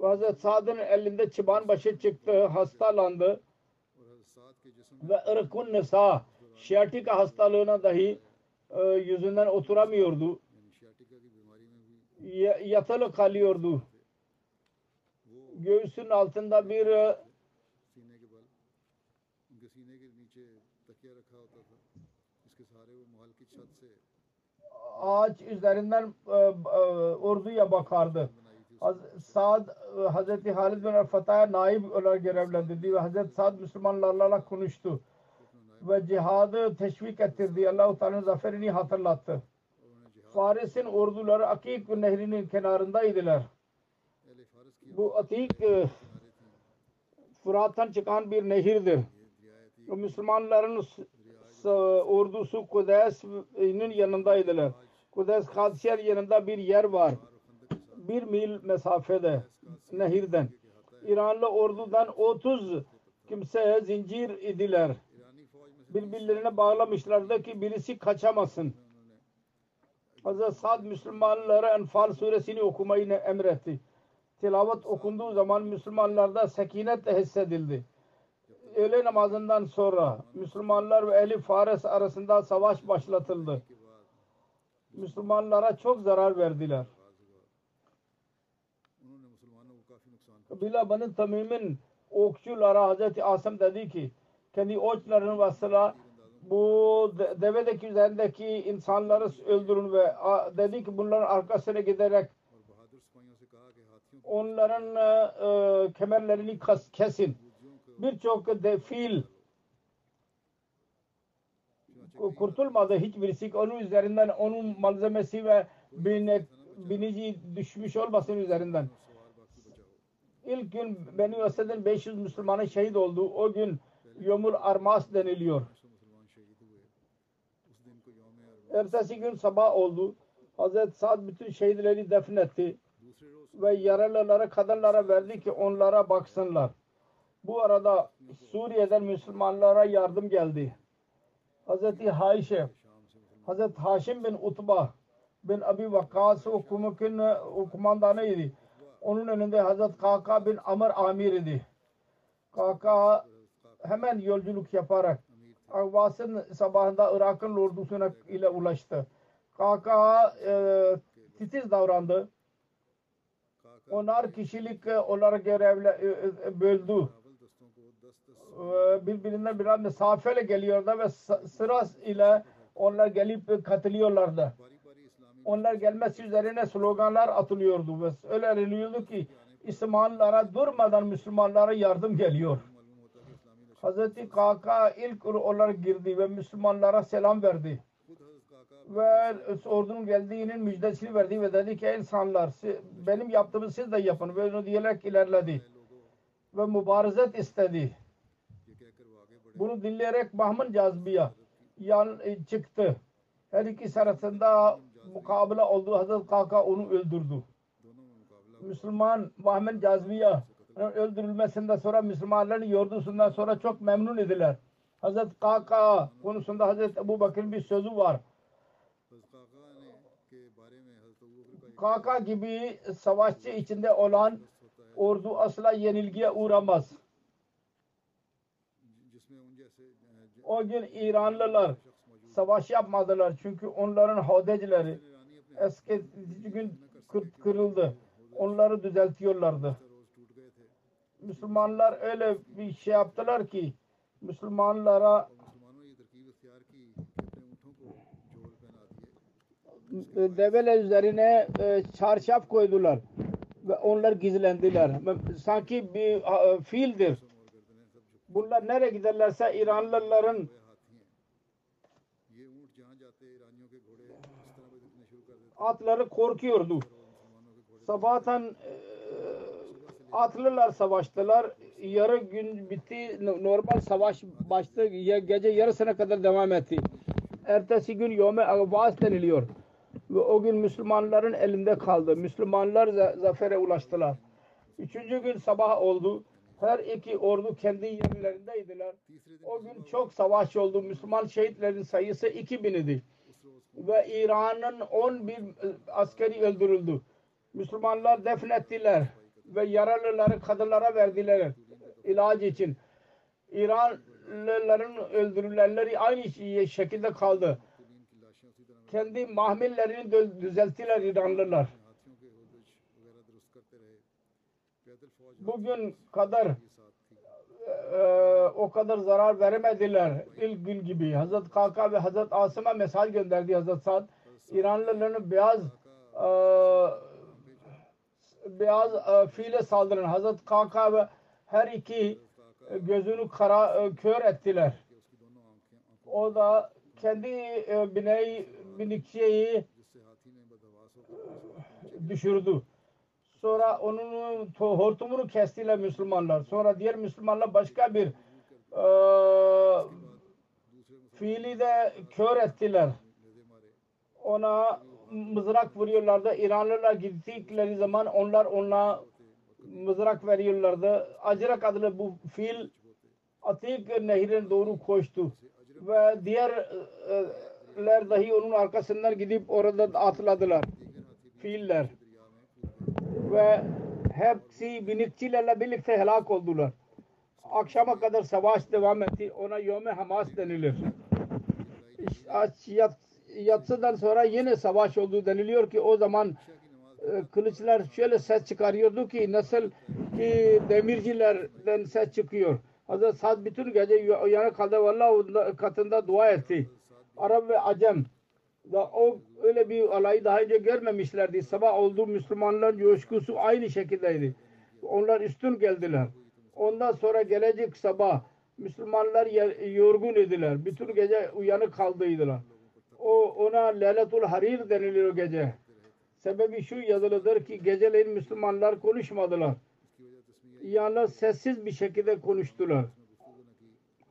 Hazreti Sad'ın elinde çıban başı çıktı, hastalandı. Ve ırkun nisa, şiatika hastalığına dahi e, yüzünden oturamıyordu. Yatılı kalıyordu göğsünün altında bir e, ağaç üzerinden e, e, orduya bakardı. Saad Hazreti Halid bin Fatah'a naib olarak görevlendirdi ve Hazreti Saad Müslümanlarla konuştu ve cihadı teşvik ettirdi. Allah-u Teala'nın zaferini hatırlattı. Faris'in orduları Akik nehrinin kenarındaydılar. Bu atik Fırat'tan çıkan bir nehirdir. O Müslümanların ordusu Kudüs'ün yanındaydılar. Kudüs Kadisiyer yanında bir yer var. Bir mil mesafede nehirden. İranlı ordudan 30 kimseye zincir idiler. Birbirlerine bağlamışlardı ki birisi kaçamasın. Hazreti Sad Müslümanlara Enfal suresini okumayı emretti tilavet okunduğu zaman Müslümanlarda sekinet de hissedildi. Öğle namazından sonra Müslümanlar ve Elif Fares arasında savaş başlatıldı. Müslümanlara çok zarar verdiler. Kabila Bani Tamim'in okçulara Hazreti Asım dedi ki kendi okçuların vasıla bu devedeki üzerindeki insanları öldürün ve dedi ki bunların arkasına giderek onların e, e kemerlerini kesin. Birçok fil kurtulmadı hiçbirisi. Onun üzerinden onun malzemesi ve binek, binici düşmüş olmasın üzerinden. İlk gün Beni Ased'in 500 Müslümanı şehit oldu. O gün Yomul Armas deniliyor. Ertesi gün sabah oldu. Hazreti Sa'd bütün şehitleri defnetti ve yaralılara, kadınlara verdi ki onlara baksınlar. Bu arada Suriye'den Müslümanlara yardım geldi. Hz. Haşe, Hz. Haşim bin Utba bin Abi Vakkas hukumun kumandanıydı. Onun önünde Hz. Kaka bin Amr Amir idi. Kaka hemen yolculuk yaparak Avvas'ın sabahında Irak'ın ordusuna ile ulaştı. Kaka e, titiz davrandı onlar kişilik e, olarak görevle e, e, böldü. Birbirinden biraz mesafeyle geliyorlar ve sıra ile onlar gelip katılıyorlardı. Onlar gelmesi üzerine sloganlar atılıyordu ve öyle deniliyordu ki İslamlara durmadan Müslümanlara yardım geliyor. Hazreti Kaka ilk olarak girdi ve Müslümanlara selam verdi ve ordunun geldiğinin müjdesini verdi ve dedi ki insanlar benim yaptığımı siz de yapın ve onu diyerek ilerledi ve mübarezet istedi. Bunu dinleyerek Bahman Cazbiya yan e, çıktı. Her ikisi arasında mukabele oldu. Hazret Kaka onu öldürdü. Müslüman Bahman Cazbiya öldürülmesinden sonra Müslümanların yordusundan sonra çok memnun ediler. Hazret Kaka konusunda Hazret Ebu Bakır'ın bir sözü var. Kaka gibi savaşçı içinde olan ordu asla yenilgiye uğramaz. O gün İranlılar savaş yapmadılar. Çünkü onların hodecileri eski gün kırıldı. Onları düzeltiyorlardı. Müslümanlar öyle bir şey yaptılar ki Müslümanlara E, devele üzerine e, çarşaf koydular ve onlar gizlendiler. Sanki bir e, fiildir. Bunlar nereye giderlerse İranlıların atları korkuyordu. Sabahtan e, atlılar savaştılar. Yarı gün bitti. Normal savaş başladı. Gece yarısına kadar devam etti. Ertesi gün Yome Agvas deniliyor. Ve o gün Müslümanların elinde kaldı. Müslümanlar za zafere ulaştılar. Üçüncü gün sabah oldu. Her iki ordu kendi yerlerindeydiler. O gün çok savaş oldu. Müslüman şehitlerin sayısı 2000 idi. Ve İran'ın 11 e, askeri öldürüldü. Müslümanlar defnettiler ve yaralıları kadınlara verdiler ilaç için. İranlıların öldürülenleri aynı şekilde kaldı kendi mahmillerini düzelttiler İranlılar. Bugün kadar e, o kadar zarar veremediler ilk gün gibi. Hazret Kaka ve Hazret Asım'a mesaj gönderdi Hazret Saad. İranlıların beyaz e, beyaz e, fiile saldıran Hazret Kaka ve her iki gözünü kara, e, kör ettiler. O da kendi e, bineği milik şeyi düşürdü. Sonra onun hortumunu kestiler Müslümanlar. Sonra diğer Müslümanlar başka bir e, fiili de kör ettiler. Ona mızrak vuruyorlardı. İranlılar gittikleri zaman onlar ona mızrak veriyorlardı. Acırak adlı bu fil Atik nehrine doğru koştu. Ve diğer e, diğerler dahi onun arkasından gidip orada atladılar. Filler. Ve hepsi binikçilerle birlikte helak oldular. Akşama kadar savaş devam etti. Ona Yom-i Hamas denilir. Yat, yatsıdan sonra yine savaş oldu deniliyor ki o zaman e, kılıçlar şöyle ses çıkarıyordu ki nasıl ki demircilerden ses çıkıyor. Hazreti Sad bütün gece uyanık kaldı. Vallahi katında dua etti. Arap ve Acem da o öyle bir olayı daha önce görmemişlerdi. Sabah oldu Müslümanların coşkusu aynı şekildeydi. Onlar üstün geldiler. Ondan sonra gelecek sabah Müslümanlar yorgun idiler. Bütün gece uyanık kaldıydılar. O ona Leyletul Harir deniliyor gece. Sebebi şu yazılıdır ki geceleyin Müslümanlar konuşmadılar. Yalnız sessiz bir şekilde konuştular.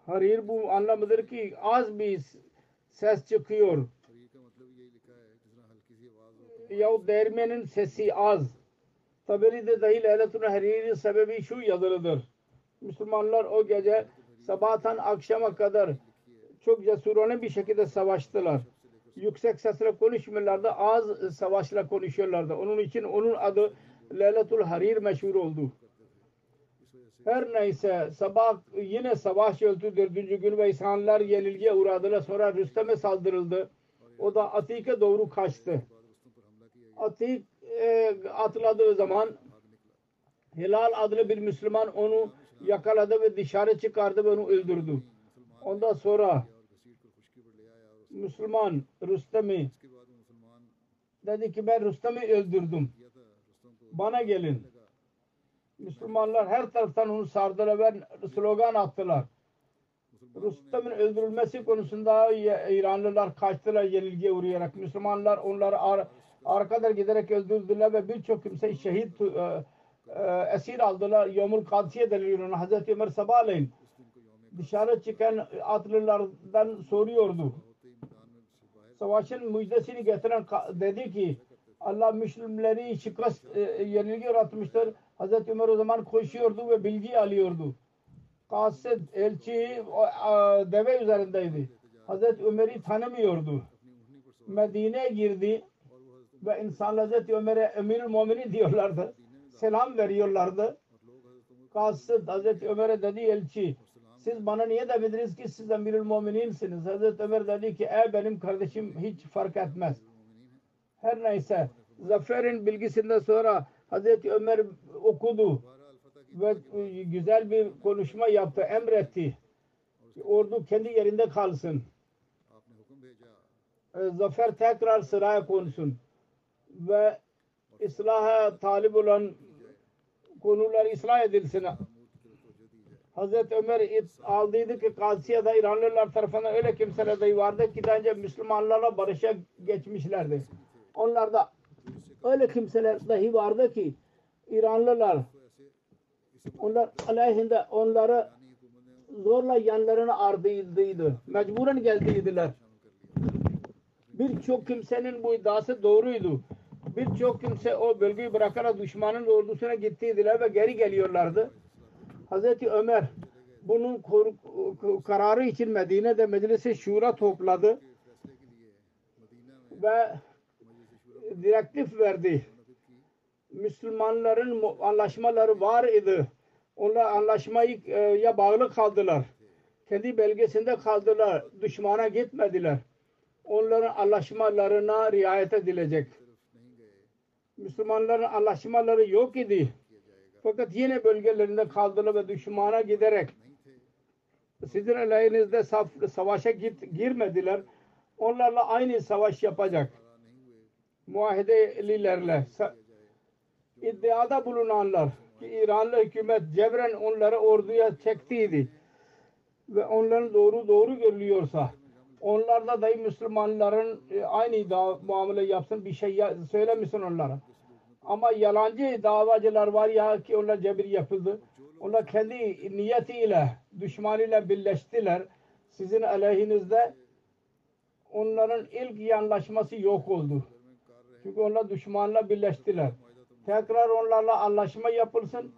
Harir bu anlamıdır ki az bir ses çıkıyor. Yahut değirmenin sesi az. Taberi'de dahi Leyletul Harir'in sebebi şu yazılıdır. Müslümanlar o gece sabahtan akşama kadar çok cesurane bir şekilde savaştılar. Yüksek sesle konuşmuyorlardı. Az savaşla konuşuyorlardı. Onun için onun adı Leyletul Harir meşhur oldu. Her neyse sabah yine savaş öldü dördüncü gün ve insanlar yenilgiye uğradılar. Sonra Rüstem'e saldırıldı. O da Atik'e doğru kaçtı. Atik e, atladığı zaman Hilal adlı bir Müslüman onu yakaladı ve dışarı çıkardı ve onu öldürdü. Ondan sonra Müslüman Rüstem'i dedi ki ben Rüstem'i öldürdüm. Bana gelin. Müslümanlar her taraftan onu sardılar ve slogan attılar. Rüstem'in öldürülmesi konusunda İranlılar kaçtılar yenilgiye uğrayarak. Müslümanlar onları ar arkadan giderek öldürdüler ve birçok kimse şehit e, e, esir aldılar. Yomul Kadsiye deniliyor. Hazreti Ömer sabahleyin dışarı çıkan atlılardan soruyordu. Savaşın müjdesini getiren dedi ki Allah Müslümanları şikast e, yenilgi uğratmıştır. Hazreti Ömer o zaman koşuyordu ve bilgi alıyordu. Kasid elçi deve üzerindeydi. Hazreti Ömer'i tanımıyordu. Medine'ye girdi ve insanlar Hazreti Ömer'e Emirül Muminin diyorlardı. Selam veriyorlardı. Kasid Hazreti Ömer'e dedi elçi siz bana niye demediniz ki siz Emirül Mumininsiniz? Hazreti Ömer dedi ki ey benim kardeşim hiç fark etmez. Her neyse zaferin bilgisinden sonra Hazreti Ömer okudu ve güzel bir konuşma yaptı, emretti. Ordu kendi yerinde kalsın. Zafer tekrar sıraya konsun ve islaha talip olan konular ıslah edilsin. Hazreti Ömer aldıydı ki Kasiye'de İranlılar tarafından öyle kimseler dahi vardı ki daha önce Müslümanlarla barışa geçmişlerdi. Onlarda öyle kimseler dahi vardı ki İranlılar onlar aleyhinde onları zorla yanlarına ardıydı. Mecburen geldiydiler. Birçok kimsenin bu iddiası doğruydu. Birçok kimse o bölgeyi bırakarak düşmanın ordusuna gittiydiler ve geri geliyorlardı. Hazreti Ömer bunun kararı için Medine'de meclisi şura topladı ve direktif verdi. Müslümanların anlaşmaları var idi. Onlar anlaşmaya bağlı kaldılar. Kendi belgesinde kaldılar. Düşmana gitmediler. Onların anlaşmalarına riayet edilecek. Müslümanların anlaşmaları yok idi. Fakat yine bölgelerinde kaldılar ve düşmana giderek sizin aleyhinizde savaşa git, girmediler. Onlarla aynı savaş yapacak. Muahedelilerle iddiada bulunanlar ki İranlı hükümet cebren onları orduya çektiydi ve onların doğru doğru görülüyorsa onlar da dahi Müslümanların aynı da muamele yapsın bir şey söylemesin onlara. Ama yalancı davacılar var ya ki onlar cebir yapıldı. Onlar kendi niyetiyle düşmanıyla birleştiler. Sizin aleyhinizde onların ilk yanlaşması yok oldu. Çünkü onlar düşmanla birleştiler. Tekrar onlarla anlaşma yapılsın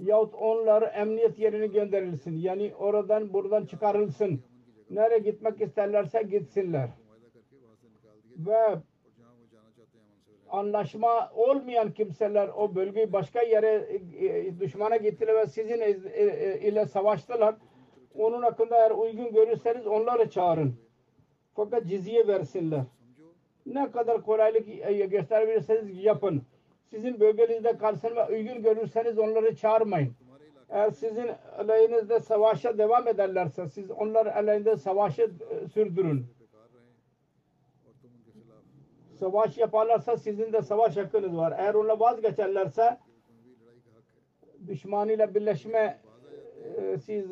yahut onları emniyet yerine gönderilsin. Yani oradan buradan çıkarılsın. Nereye gitmek isterlerse gitsinler. Ve anlaşma olmayan kimseler o bölgeyi başka yere e, e, düşmana gittiler ve sizin e, ile savaştılar. Onun hakkında eğer uygun görürseniz onları çağırın. Fakat cizye versinler ne kadar kolaylık e, gösterebilirseniz yapın. Sizin bölgenizde karşılama uygun görürseniz onları çağırmayın. Eğer sizin aleyhinizde savaşa devam ederlerse siz onlar aleyhinde savaşı e, sürdürün. Savaş yaparlarsa sizin de savaş hakkınız var. Eğer onlar vazgeçerlerse düşmanıyla birleşme e, siz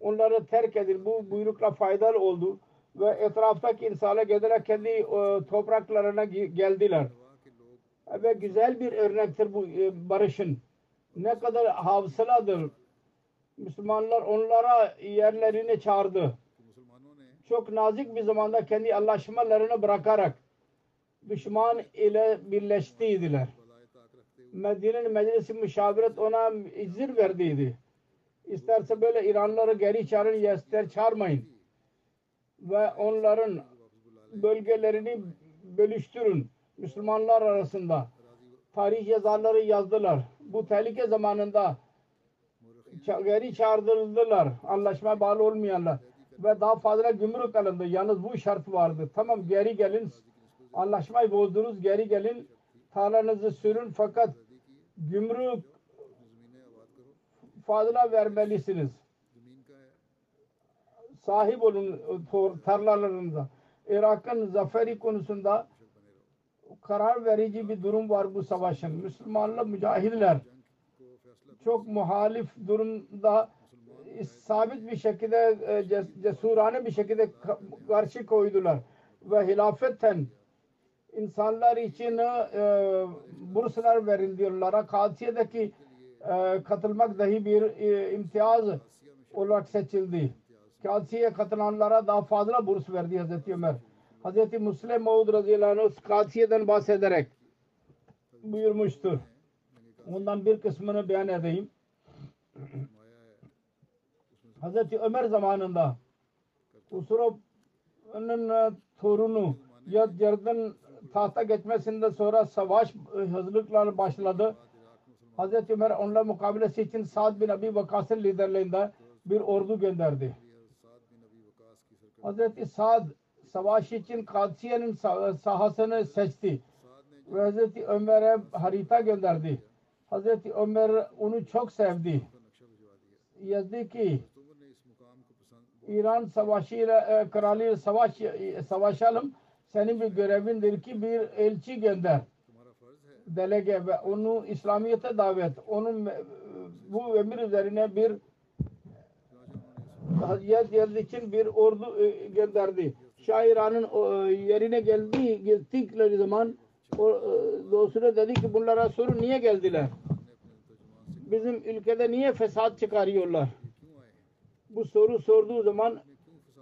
onları terk edin. Bu buyrukla faydalı oldu ve etraftaki insana giderek kendi e, topraklarına geldiler. Ve güzel bir örnektir bu e, barışın. Ne kadar havsıladır. Müslümanlar onlara yerlerini çağırdı. Çok nazik bir zamanda kendi anlaşmalarını bırakarak düşman ile birleştiydiler. Medine'nin meclisi müşaviret ona izin verdiydi. İsterse böyle İranları geri çağırın, ister çağırmayın ve onların bölgelerini bölüştürün Müslümanlar arasında. Tarih yazarları yazdılar. Bu tehlike zamanında geri çağrıldılar. Anlaşmaya bağlı olmayanlar. Ve daha fazla gümrük alındı. Yalnız bu şart vardı. Tamam geri gelin. Anlaşmayı bozdunuz. Geri gelin. Tarlanızı sürün fakat gümrük fazla vermelisiniz sahip olun e, tarlalarınıza. Irak'ın zaferi konusunda karar verici bir durum var bu savaşın. Müslümanlar, mücahidler çok muhalif durumda e, sabit bir şekilde e, cesurane bir şekilde karşı koydular ve hilafetten insanlar için e, burslar veriliyorlara Katiye'deki e, katılmak dahi bir e, imtiyaz olarak seçildi. Kadsiye'ye katılanlara daha fazla burs verdi Hazreti Ömer. Hazreti Müslim Maud radıyallahu anh bahsederek buyurmuştur. Ondan bir kısmını beyan edeyim. Hazreti Ömer zamanında Usrof'un e, torunu Yadyar'dan tahta geçmesinden sonra savaş e, hazırlıklar başladı. Hazreti Ömer onunla mukabilesi için Sa'd bin Abi Vakas'ın liderliğinde bir ordu gönderdi. Hazreti Sa'd savaş için Kadisiye'nin sahasını seçti. Ve Hazreti Ömer'e harita gönderdi. Hazreti Ömer onu çok sevdi. Yazdı ki İran savaşıyla e, krali savaş e, savaşalım. Senin bir görevindir ki bir elçi gönder. Delege ve onu İslamiyet'e davet. Onun e, bu emir üzerine bir Hazret için bir ordu e, gönderdi. Şairanın e, yerine geldiği gittikleri zaman o e, dostuna dedi ki bunlara sorun niye geldiler? Bizim ülkede niye fesat çıkarıyorlar? Bu soru sorduğu zaman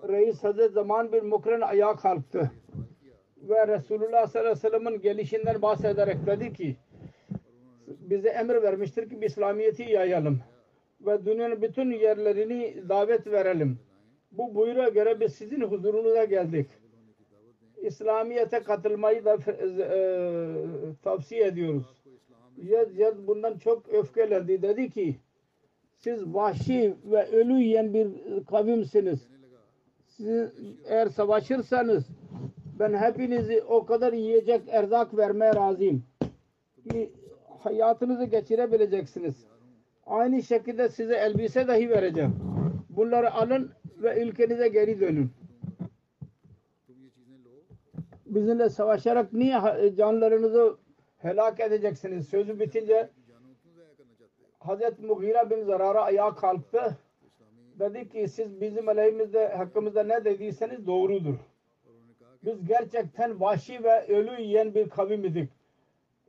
Reis Hazret Zaman bir mukren ayağa kalktı. Ve Resulullah sallallahu aleyhi ve sellem'in gelişinden bahsederek dedi ki bize emir vermiştir ki bir İslamiyet'i yayalım. Ve dünyanın bütün yerlerini davet verelim. Bu buyruğa göre biz sizin huzurunuza geldik. İslamiyet'e katılmayı da e, tavsiye ediyoruz. Yazid bundan çok öfkelendi. Dedi ki siz vahşi ve ölü yiyen bir kavimsiniz. Siz eğer savaşırsanız ben hepinizi o kadar yiyecek erzak vermeye razıyım ki hayatınızı geçirebileceksiniz. Aynı şekilde size elbise dahi vereceğim. Bunları alın ve ülkenize geri dönün. Bizimle savaşarak niye canlarınızı helak edeceksiniz? Sözü bitince Hazreti Mughira bin Zarara ayağa kalktı. Dedi ki siz bizim aleyhimizde hakkımızda ne dediyseniz doğrudur. Biz gerçekten vahşi ve ölü yiyen bir kavim idik.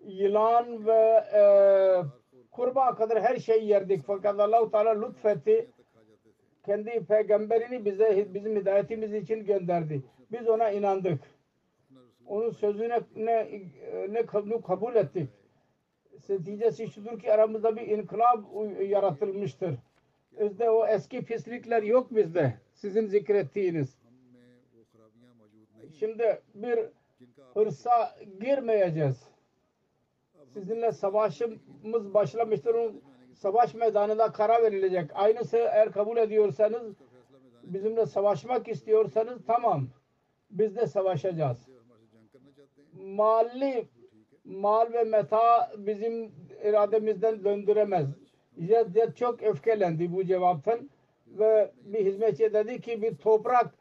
Yılan ve e, kurba kadar her şeyi yerdik. Fakat Allahu Teala lütfetti. Kendi peygamberini bize bizim hidayetimiz için gönderdi. Biz ona inandık. Onun sözüne ne, ne kabul ettik. Neticesi şudur ki aramızda bir inkılap yaratılmıştır. Bizde o eski pislikler yok bizde. Sizin zikrettiğiniz. Şimdi bir hırsa girmeyeceğiz sizinle savaşımız başlamıştır. Savaş meydanında karar verilecek. Aynısı eğer kabul ediyorsanız bizimle savaşmak istiyorsanız tamam. Biz de savaşacağız. Mali mal ve meta bizim irademizden döndüremez. Zed çok öfkelendi bu cevaptan ve bir hizmetçi dedi ki bir toprak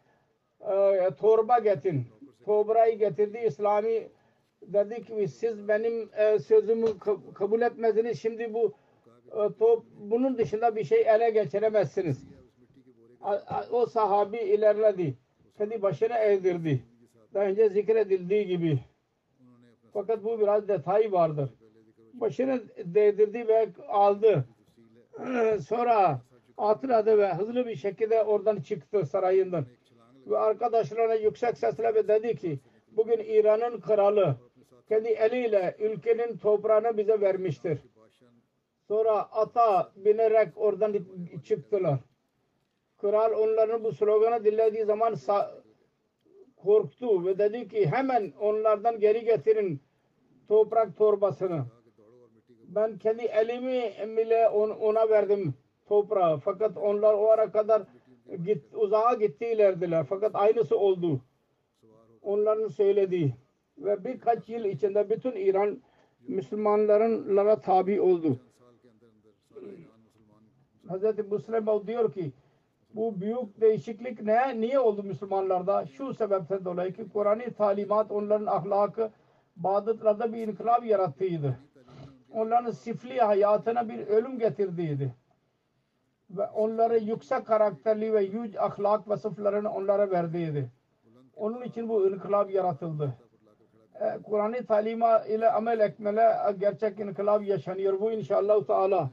e, torba getin. Toprayı getirdi İslami dedi ki siz benim e, sözümü kabul etmediniz. Şimdi bu e, top bunun dışında bir şey ele geçiremezsiniz. O sahabi ilerledi. Kendi başına eğdirdi. Daha önce zikredildiği gibi. Fakat bu biraz detay vardır. Başına değdirdi ve aldı. Sonra atladı ve hızlı bir şekilde oradan çıktı sarayından. Ve arkadaşlarına yüksek sesle dedi ki bugün İran'ın kralı kendi eliyle ülkenin toprağını bize vermiştir. Sonra ata binerek oradan çıktılar. Kral onların bu sloganı dinlediği zaman korktu ve dedi ki hemen onlardan geri getirin toprak torbasını. Ben kendi elimi bile ona verdim toprağı. Fakat onlar o ara kadar git, uzağa gittilerdiler. Fakat aynısı oldu. Onların söylediği ve birkaç yıl içinde bütün İran Müslümanlarınlara tabi oldu. Hz. Busrebov diyor ki bu büyük değişiklik ne? Niye oldu Müslümanlarda? Şu sebepten dolayı ki Kur'an'ı talimat onların ahlakı badıtlarda bir inkılap yarattıydı. Onların sifli hayatına bir ölüm getirdiydi. Ve onları yüksek karakterli ve yüce ahlak vasıflarını onlara verdiydi. Onun için bu inkılap yaratıldı e, Kur'an-ı talima ile amel etmele gerçek inkılap yaşanıyor. Bu inşallah Teala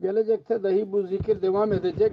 gelecekte dahi bu zikir devam edecek.